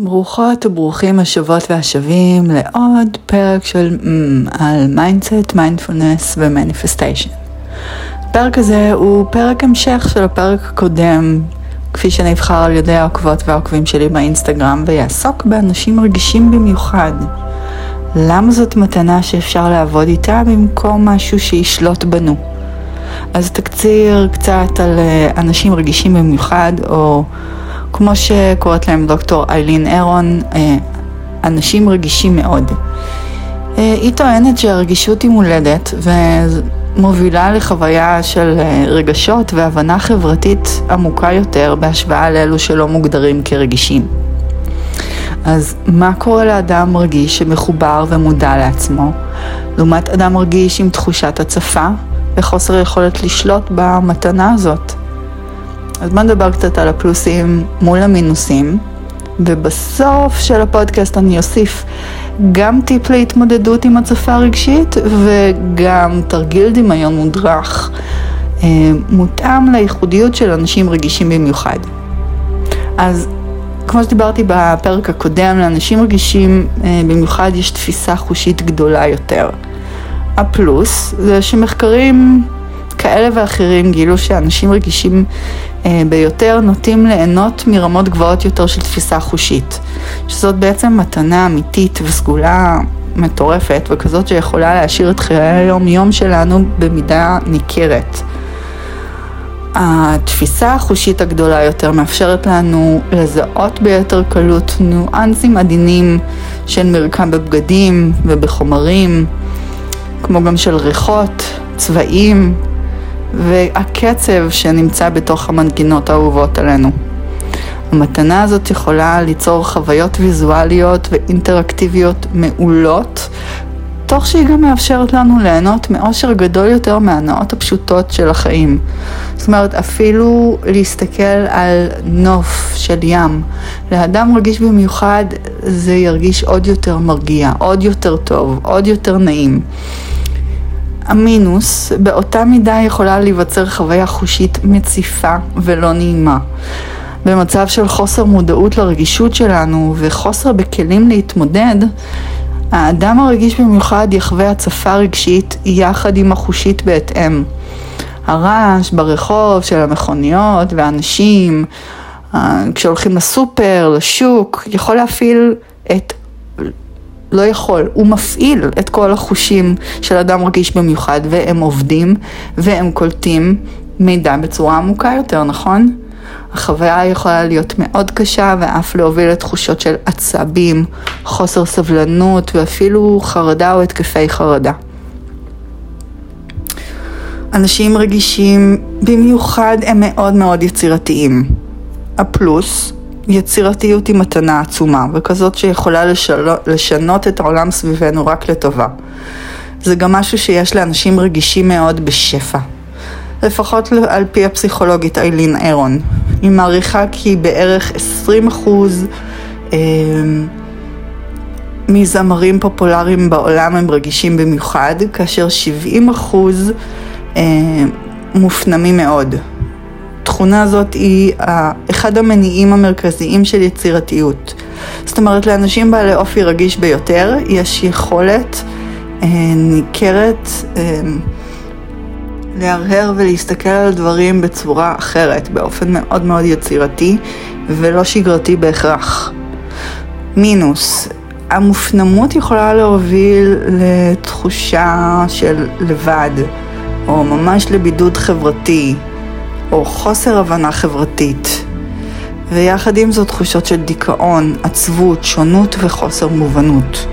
ברוכות וברוכים השבות והשבים לעוד פרק של mm, על mindset, מיינדפולנס ו manifestation. הפרק הזה הוא פרק המשך של הפרק הקודם, כפי שנבחר על ידי העוקבות והעוקבים שלי באינסטגרם, ויעסוק באנשים רגישים במיוחד. למה זאת מתנה שאפשר לעבוד איתה במקום משהו שישלוט בנו? אז תקציר קצת על אה, אנשים רגישים במיוחד, או... כמו שקוראת להם דוקטור איילין אירון, אה, אנשים רגישים מאוד. אה, היא טוענת שהרגישות היא מולדת ומובילה לחוויה של אה, רגשות והבנה חברתית עמוקה יותר בהשוואה לאלו שלא מוגדרים כרגישים. אז מה קורה לאדם רגיש שמחובר ומודע לעצמו, לעומת אדם רגיש עם תחושת הצפה וחוסר יכולת לשלוט במתנה הזאת? אז בוא נדבר קצת על הפלוסים מול המינוסים, ובסוף של הפודקאסט אני אוסיף גם טיפ להתמודדות עם הצפה רגשית וגם תרגיל דמיון מודרך אה, מותאם לייחודיות של אנשים רגישים במיוחד. אז כמו שדיברתי בפרק הקודם, לאנשים רגישים אה, במיוחד יש תפיסה חושית גדולה יותר. הפלוס זה שמחקרים כאלה ואחרים גילו שאנשים רגישים אה, ביותר נוטים ליהנות מרמות גבוהות יותר של תפיסה חושית, שזאת בעצם מתנה אמיתית וסגולה מטורפת וכזאת שיכולה להשאיר את חיי היום-יום שלנו במידה ניכרת. התפיסה החושית הגדולה יותר מאפשרת לנו לזהות ביתר קלות ניואנסים עדינים של מרקם בבגדים ובחומרים, כמו גם של ריחות, צבעים, והקצב שנמצא בתוך המנגינות האהובות עלינו. המתנה הזאת יכולה ליצור חוויות ויזואליות ואינטראקטיביות מעולות, תוך שהיא גם מאפשרת לנו ליהנות מאושר גדול יותר מהנאות הפשוטות של החיים. זאת אומרת, אפילו להסתכל על נוף של ים, לאדם רגיש במיוחד זה ירגיש עוד יותר מרגיע, עוד יותר טוב, עוד יותר נעים. המינוס באותה מידה יכולה להיווצר חוויה חושית מציפה ולא נעימה. במצב של חוסר מודעות לרגישות שלנו וחוסר בכלים להתמודד, האדם הרגיש במיוחד יחווה הצפה רגשית יחד עם החושית בהתאם. הרעש ברחוב של המכוניות והאנשים, אה, כשהולכים לסופר, לשוק, יכול להפעיל את לא יכול, הוא מפעיל את כל החושים של אדם רגיש במיוחד, והם עובדים, והם קולטים מידע בצורה עמוקה יותר, נכון? החוויה יכולה להיות מאוד קשה ואף להוביל לתחושות של עצבים, חוסר סבלנות ואפילו חרדה או התקפי חרדה. אנשים רגישים במיוחד הם מאוד מאוד יצירתיים. הפלוס יצירתיות היא מתנה עצומה, וכזאת שיכולה לשל... לשנות את העולם סביבנו רק לטובה. זה גם משהו שיש לאנשים רגישים מאוד בשפע. לפחות על פי הפסיכולוגית איילין אירון. היא מעריכה כי בערך 20 אחוז אה, מזמרים פופולריים בעולם הם רגישים במיוחד, כאשר 70 אחוז אה, מופנמים מאוד. התכונה הזאת היא אחד המניעים המרכזיים של יצירתיות. זאת אומרת, לאנשים בעלי אופי רגיש ביותר, יש יכולת אה, ניכרת אה, להרהר ולהסתכל על דברים בצורה אחרת, באופן מאוד מאוד יצירתי ולא שגרתי בהכרח. מינוס, המופנמות יכולה להוביל לתחושה של לבד, או ממש לבידוד חברתי, או חוסר הבנה חברתית. ויחד עם זאת תחושות של דיכאון, עצבות, שונות וחוסר מובנות.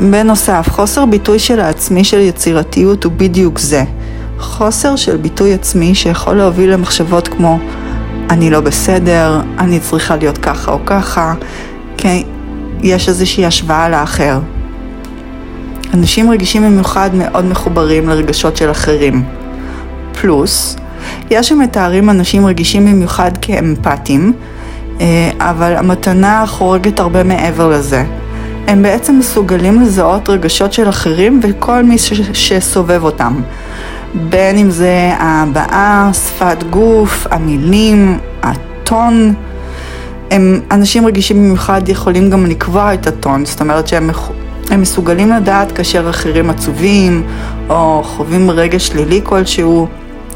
בנוסף, חוסר ביטוי של העצמי של יצירתיות הוא בדיוק זה. חוסר של ביטוי עצמי שיכול להוביל למחשבות כמו אני לא בסדר, אני צריכה להיות ככה או ככה, כי יש איזושהי השוואה לאחר. אנשים רגישים במיוחד מאוד מחוברים לרגשות של אחרים. פלוס, יש שמתארים אנשים רגישים במיוחד כאמפתיים, אה, אבל המתנה חורגת הרבה מעבר לזה. הם בעצם מסוגלים לזהות רגשות של אחרים וכל מי שסובב אותם. בין אם זה ההבעה, שפת גוף, המילים, הטון. הם, אנשים רגישים במיוחד יכולים גם לקבוע את הטון, זאת אומרת שהם הם מסוגלים לדעת כאשר אחרים עצובים או חווים רגש שלילי כלשהו,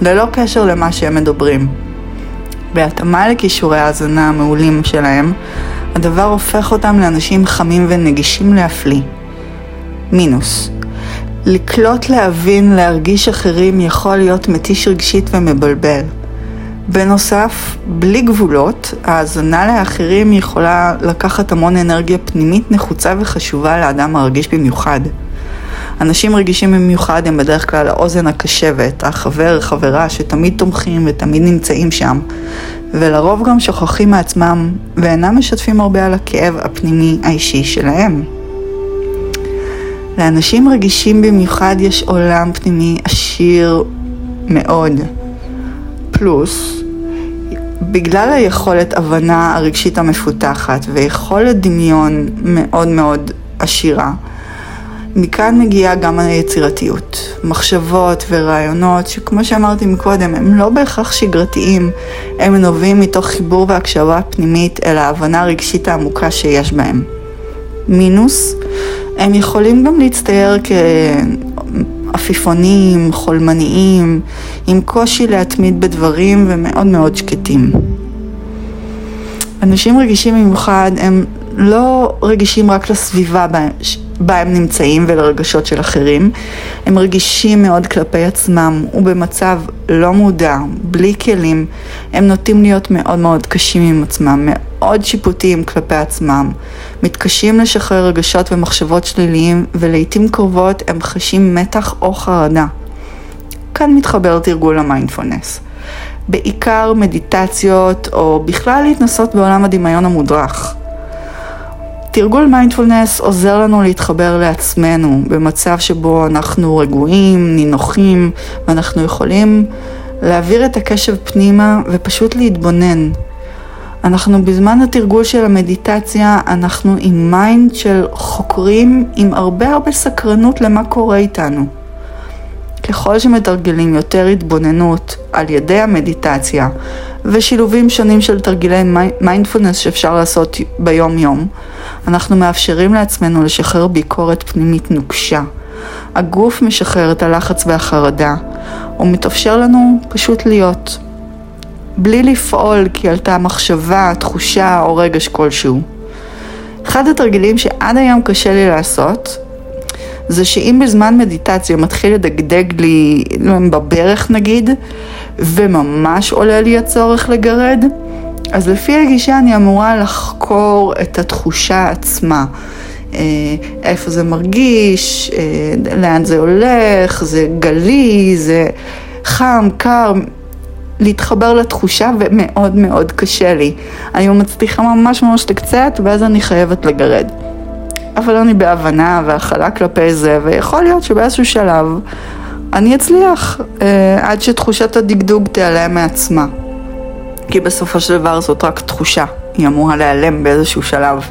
ללא קשר למה שהם מדברים. בהתאמה לכישורי ההאזנה המעולים שלהם, הדבר הופך אותם לאנשים חמים ונגישים להפליא. מינוס לקלוט, להבין, להרגיש אחרים יכול להיות מתיש רגשית ומבלבל. בנוסף, בלי גבולות, ההאזנה לאחרים יכולה לקחת המון אנרגיה פנימית נחוצה וחשובה לאדם הרגיש במיוחד. אנשים רגישים במיוחד הם בדרך כלל האוזן הקשבת, החבר, חברה שתמיד תומכים ותמיד נמצאים שם, ולרוב גם שוכחים מעצמם ואינם משתפים הרבה על הכאב הפנימי האישי שלהם. לאנשים רגישים במיוחד יש עולם פנימי עשיר מאוד. פלוס, בגלל היכולת הבנה הרגשית המפותחת ויכולת דמיון מאוד מאוד עשירה, מכאן מגיעה גם היצירתיות. מחשבות ורעיונות שכמו שאמרתי מקודם, הם לא בהכרח שגרתיים, הם נובעים מתוך חיבור והקשבה פנימית אל ההבנה הרגשית העמוקה שיש בהם. מינוס, הם יכולים גם להצטייר עפיפונים, חולמניים, עם קושי להתמיד בדברים ומאוד מאוד שקטים. אנשים רגישים במיוחד הם לא רגישים רק לסביבה בה הם נמצאים ולרגשות של אחרים, הם רגישים מאוד כלפי עצמם ובמצב לא מודע, בלי כלים, הם נוטים להיות מאוד מאוד קשים עם עצמם, מאוד שיפוטיים כלפי עצמם, מתקשים לשחרר רגשות ומחשבות שליליים ולעיתים קרובות הם חשים מתח או חרדה. כאן מתחבר תרגול המיינדפולנס. בעיקר מדיטציות או בכלל להתנסות בעולם הדמיון המודרך. תרגול מיינדפולנס עוזר לנו להתחבר לעצמנו במצב שבו אנחנו רגועים, נינוחים, ואנחנו יכולים להעביר את הקשב פנימה ופשוט להתבונן. אנחנו בזמן התרגול של המדיטציה, אנחנו עם mind של חוקרים עם הרבה הרבה סקרנות למה קורה איתנו. ככל שמתרגלים יותר התבוננות על ידי המדיטציה ושילובים שונים של תרגילי מיינדפולנס שאפשר לעשות ביום יום, אנחנו מאפשרים לעצמנו לשחרר ביקורת פנימית נוקשה. הגוף משחרר את הלחץ והחרדה, ומתאפשר לנו פשוט להיות. בלי לפעול כי עלתה מחשבה, תחושה או רגש כלשהו. אחד התרגילים שעד היום קשה לי לעשות, זה שאם בזמן מדיטציה מתחיל לדגדג לי בברך נגיד, וממש עולה לי הצורך לגרד, אז לפי הגישה אני אמורה לחקור את התחושה עצמה. אה, איפה זה מרגיש, אה, לאן זה הולך, זה גלי, זה חם, קר, להתחבר לתחושה ומאוד מאוד קשה לי. אני מצליחה ממש ממש לקצת ואז אני חייבת לגרד. אבל אני בהבנה והכלה כלפי זה, ויכול להיות שבאיזשהו שלב אני אצליח אה, עד שתחושת הדגדוג תיעלם מעצמה. כי בסופו של דבר זאת רק תחושה, היא אמורה להיעלם באיזשהו שלב.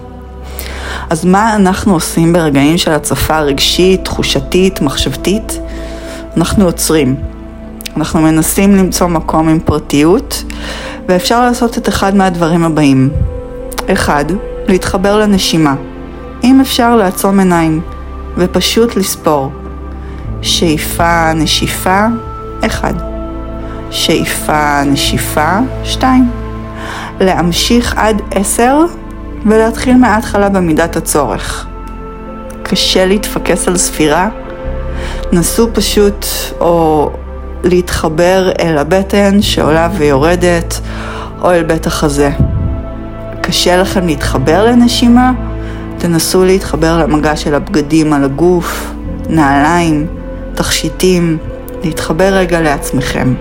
אז מה אנחנו עושים ברגעים של הצפה רגשית, תחושתית, מחשבתית? אנחנו עוצרים. אנחנו מנסים למצוא מקום עם פרטיות, ואפשר לעשות את אחד מהדברים הבאים. אחד, להתחבר לנשימה. אם אפשר לעצום עיניים, ופשוט לספור. שאיפה, נשיפה, אחד. שאיפה, נשיפה, שתיים. להמשיך עד עשר ולהתחיל מההתחלה במידת הצורך. קשה להתפקס על ספירה? נסו פשוט או להתחבר אל הבטן שעולה ויורדת או אל בית החזה. קשה לכם להתחבר לנשימה? תנסו להתחבר למגע של הבגדים על הגוף, נעליים, תכשיטים, להתחבר רגע לעצמכם.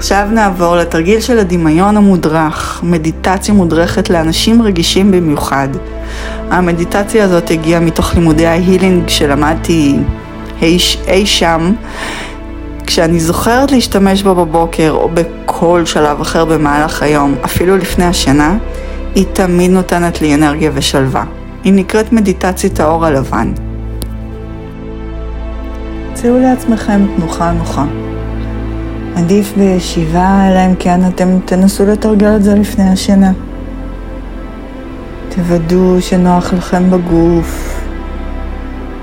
עכשיו נעבור לתרגיל של הדמיון המודרך, מדיטציה מודרכת לאנשים רגישים במיוחד. המדיטציה הזאת הגיעה מתוך לימודי ההילינג שלמדתי אי, אי שם, כשאני זוכרת להשתמש בה בבוקר או בכל שלב אחר במהלך היום, אפילו לפני השינה, היא תמיד נותנת לי אנרגיה ושלווה. היא נקראת מדיטציית האור הלבן. צאו לעצמכם תנוחה נוחה. עדיף בישיבה, אלא אם כן אתם תנסו לתרגל את זה לפני השינה. תוודאו שנוח לכם בגוף,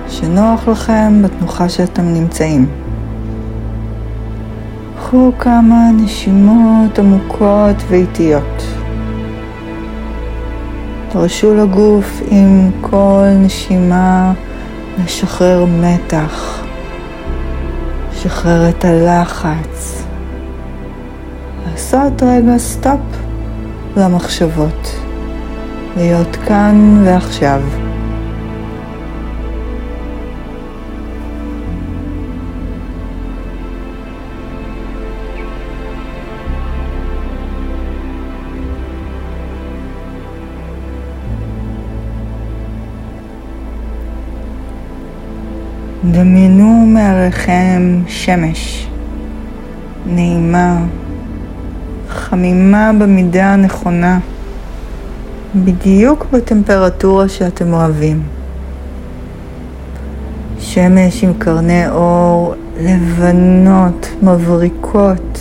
שנוח לכם בתנוחה שאתם נמצאים. קחו כמה נשימות עמוקות ואיטיות. תרשו לגוף עם כל נשימה לשחרר מתח, לשחרר את הלחץ, לעשות רגע סטופ למחשבות, להיות כאן ועכשיו. דמיינו מעליכם שמש, נעימה, חמימה במידה הנכונה, בדיוק בטמפרטורה שאתם אוהבים. שמש עם קרני אור לבנות, מבריקות.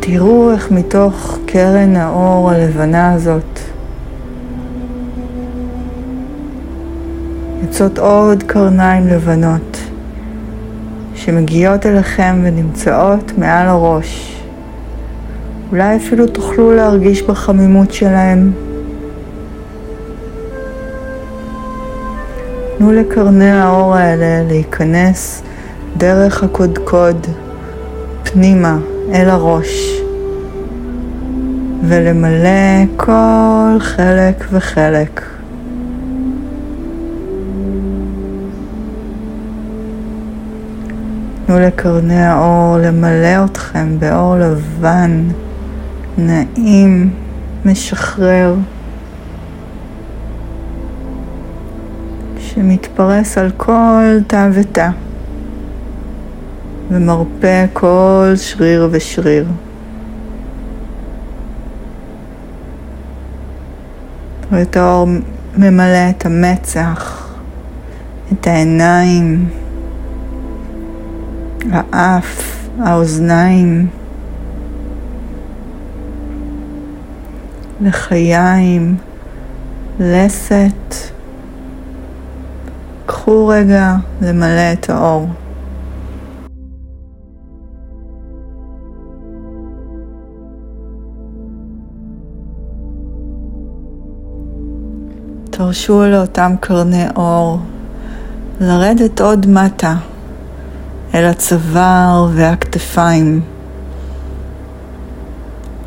תראו איך מתוך קרן האור הלבנה הזאת יוצאות עוד קרניים לבנות שמגיעות אליכם ונמצאות מעל הראש. אולי אפילו תוכלו להרגיש בחמימות שלהם. תנו לקרני האור האלה להיכנס דרך הקודקוד פנימה אל הראש ולמלא כל חלק וחלק. תנו לקרני האור למלא אתכם באור לבן, נעים, משחרר, שמתפרס על כל תא ותא ומרפא כל שריר ושריר. ואת האור ממלא את המצח, את העיניים, האף, האוזניים, לחיים, לסת. קחו רגע למלא את האור. תרשו לאותם קרני אור לרדת עוד מטה אל הצוואר והכתפיים.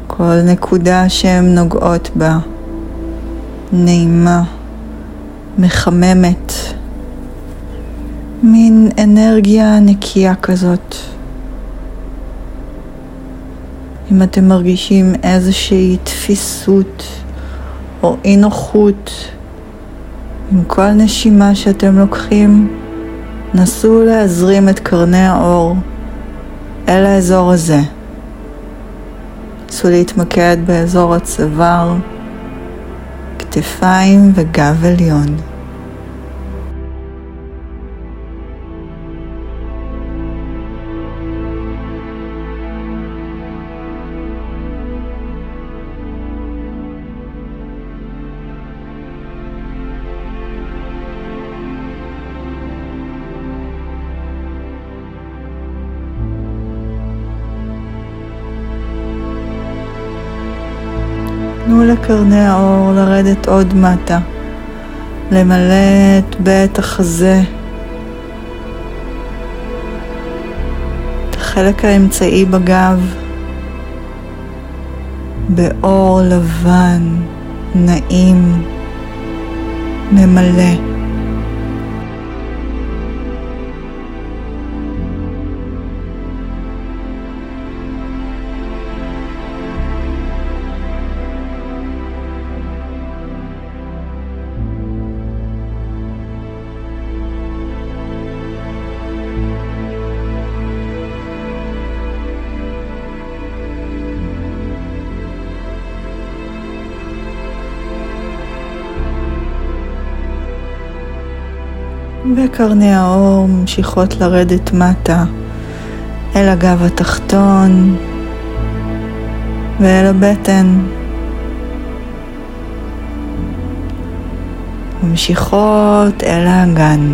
כל נקודה שהן נוגעות בה נעימה, מחממת, מין אנרגיה נקייה כזאת. אם אתם מרגישים איזושהי תפיסות או אי נוחות עם כל נשימה שאתם לוקחים, נסו להזרים את קרני האור אל האזור הזה. נסו להתמקד באזור הצוואר, כתפיים וגב עליון. לקרני האור לרדת עוד מטה, למלא את בית החזה, את החלק האמצעי בגב, באור לבן, נעים, ממלא. וקרני האור ממשיכות לרדת מטה אל הגב התחתון, ואל הבטן. ממשיכות אל האגן.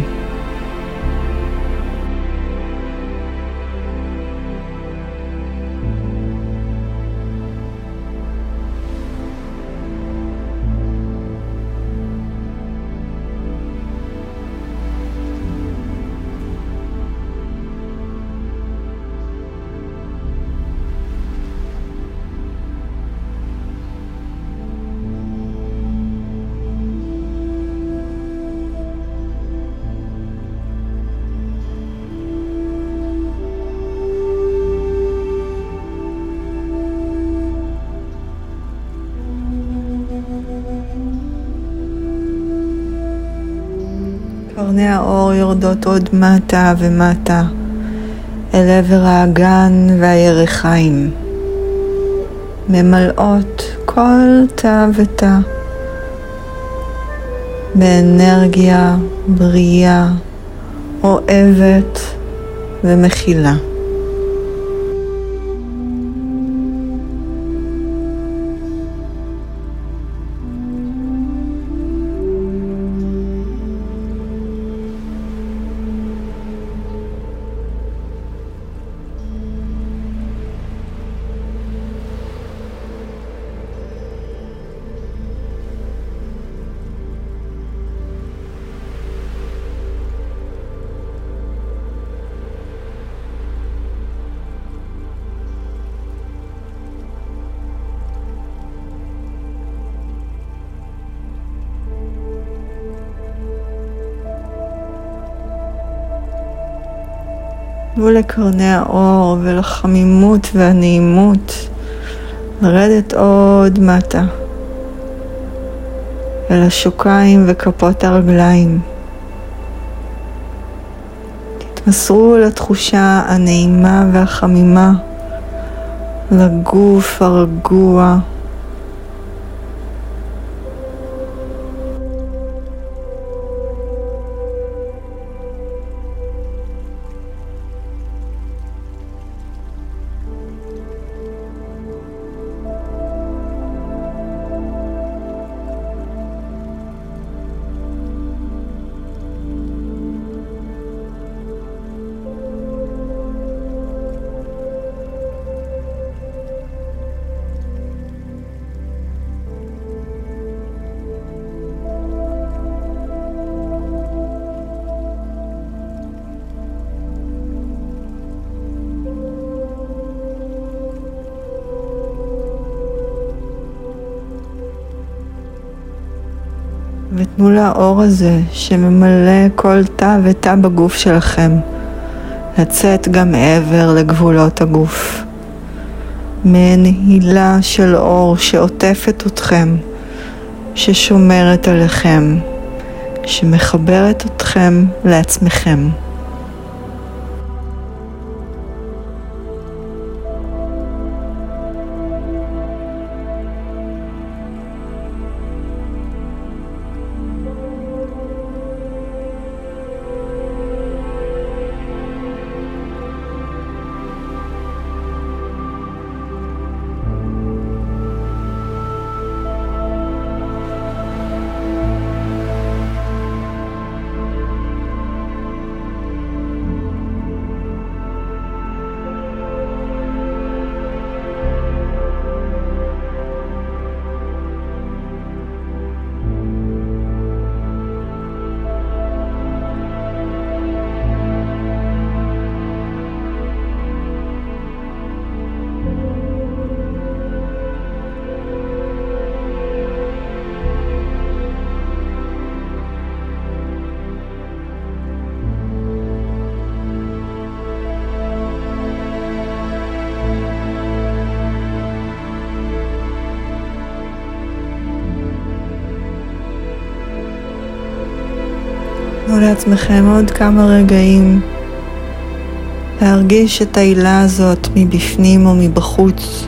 קרני האור יורדות עוד מטה ומטה אל עבר האגן והירחיים, ממלאות כל תא ותא באנרגיה בריאה, אוהבת ומכילה. תנו לקרני האור ולחמימות והנעימות לרדת עוד מטה אל השוקיים וכפות הרגליים. תתמסרו לתחושה הנעימה והחמימה, לגוף הרגוע. ותנו לאור הזה שממלא כל תא ותא בגוף שלכם לצאת גם מעבר לגבולות הגוף. מעין הילה של אור שעוטפת אתכם, ששומרת עליכם, שמחברת אתכם לעצמכם. לעצמכם עוד כמה רגעים להרגיש את העילה הזאת מבפנים או מבחוץ.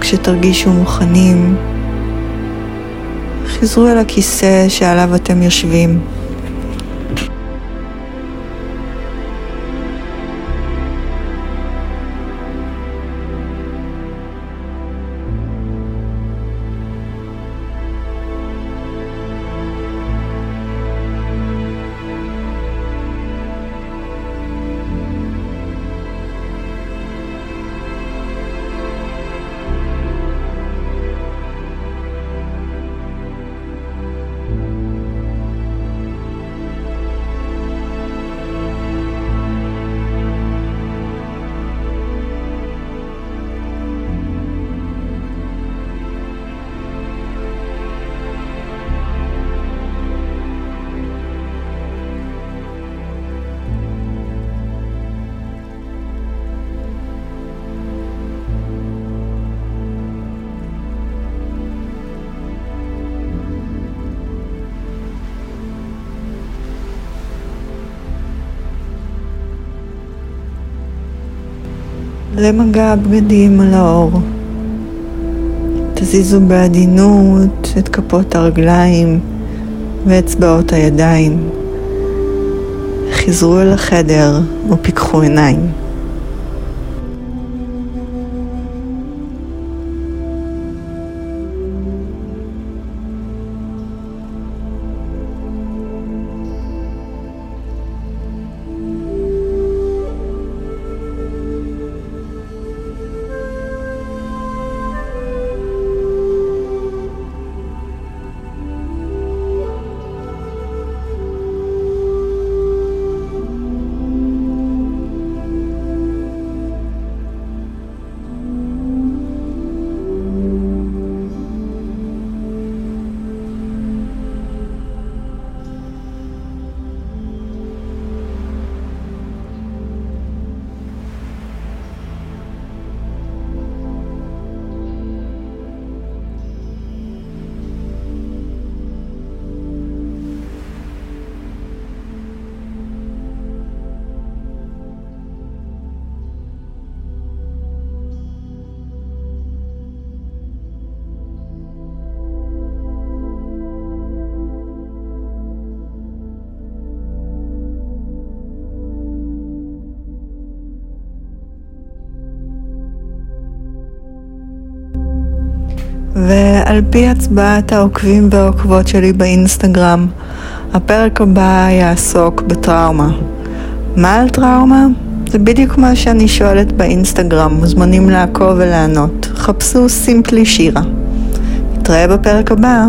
כשתרגישו מוכנים, חזרו אל הכיסא שעליו אתם יושבים. למגע הבגדים על האור. תזיזו בעדינות את כפות הרגליים ואצבעות הידיים. חזרו אל החדר ופיקחו עיניים. ועל פי הצבעת העוקבים והעוקבות שלי באינסטגרם, הפרק הבא יעסוק בטראומה. מה על טראומה? זה בדיוק מה שאני שואלת באינסטגרם, מוזמנים לעקוב ולענות. חפשו סימפלי שירה. נתראה בפרק הבא.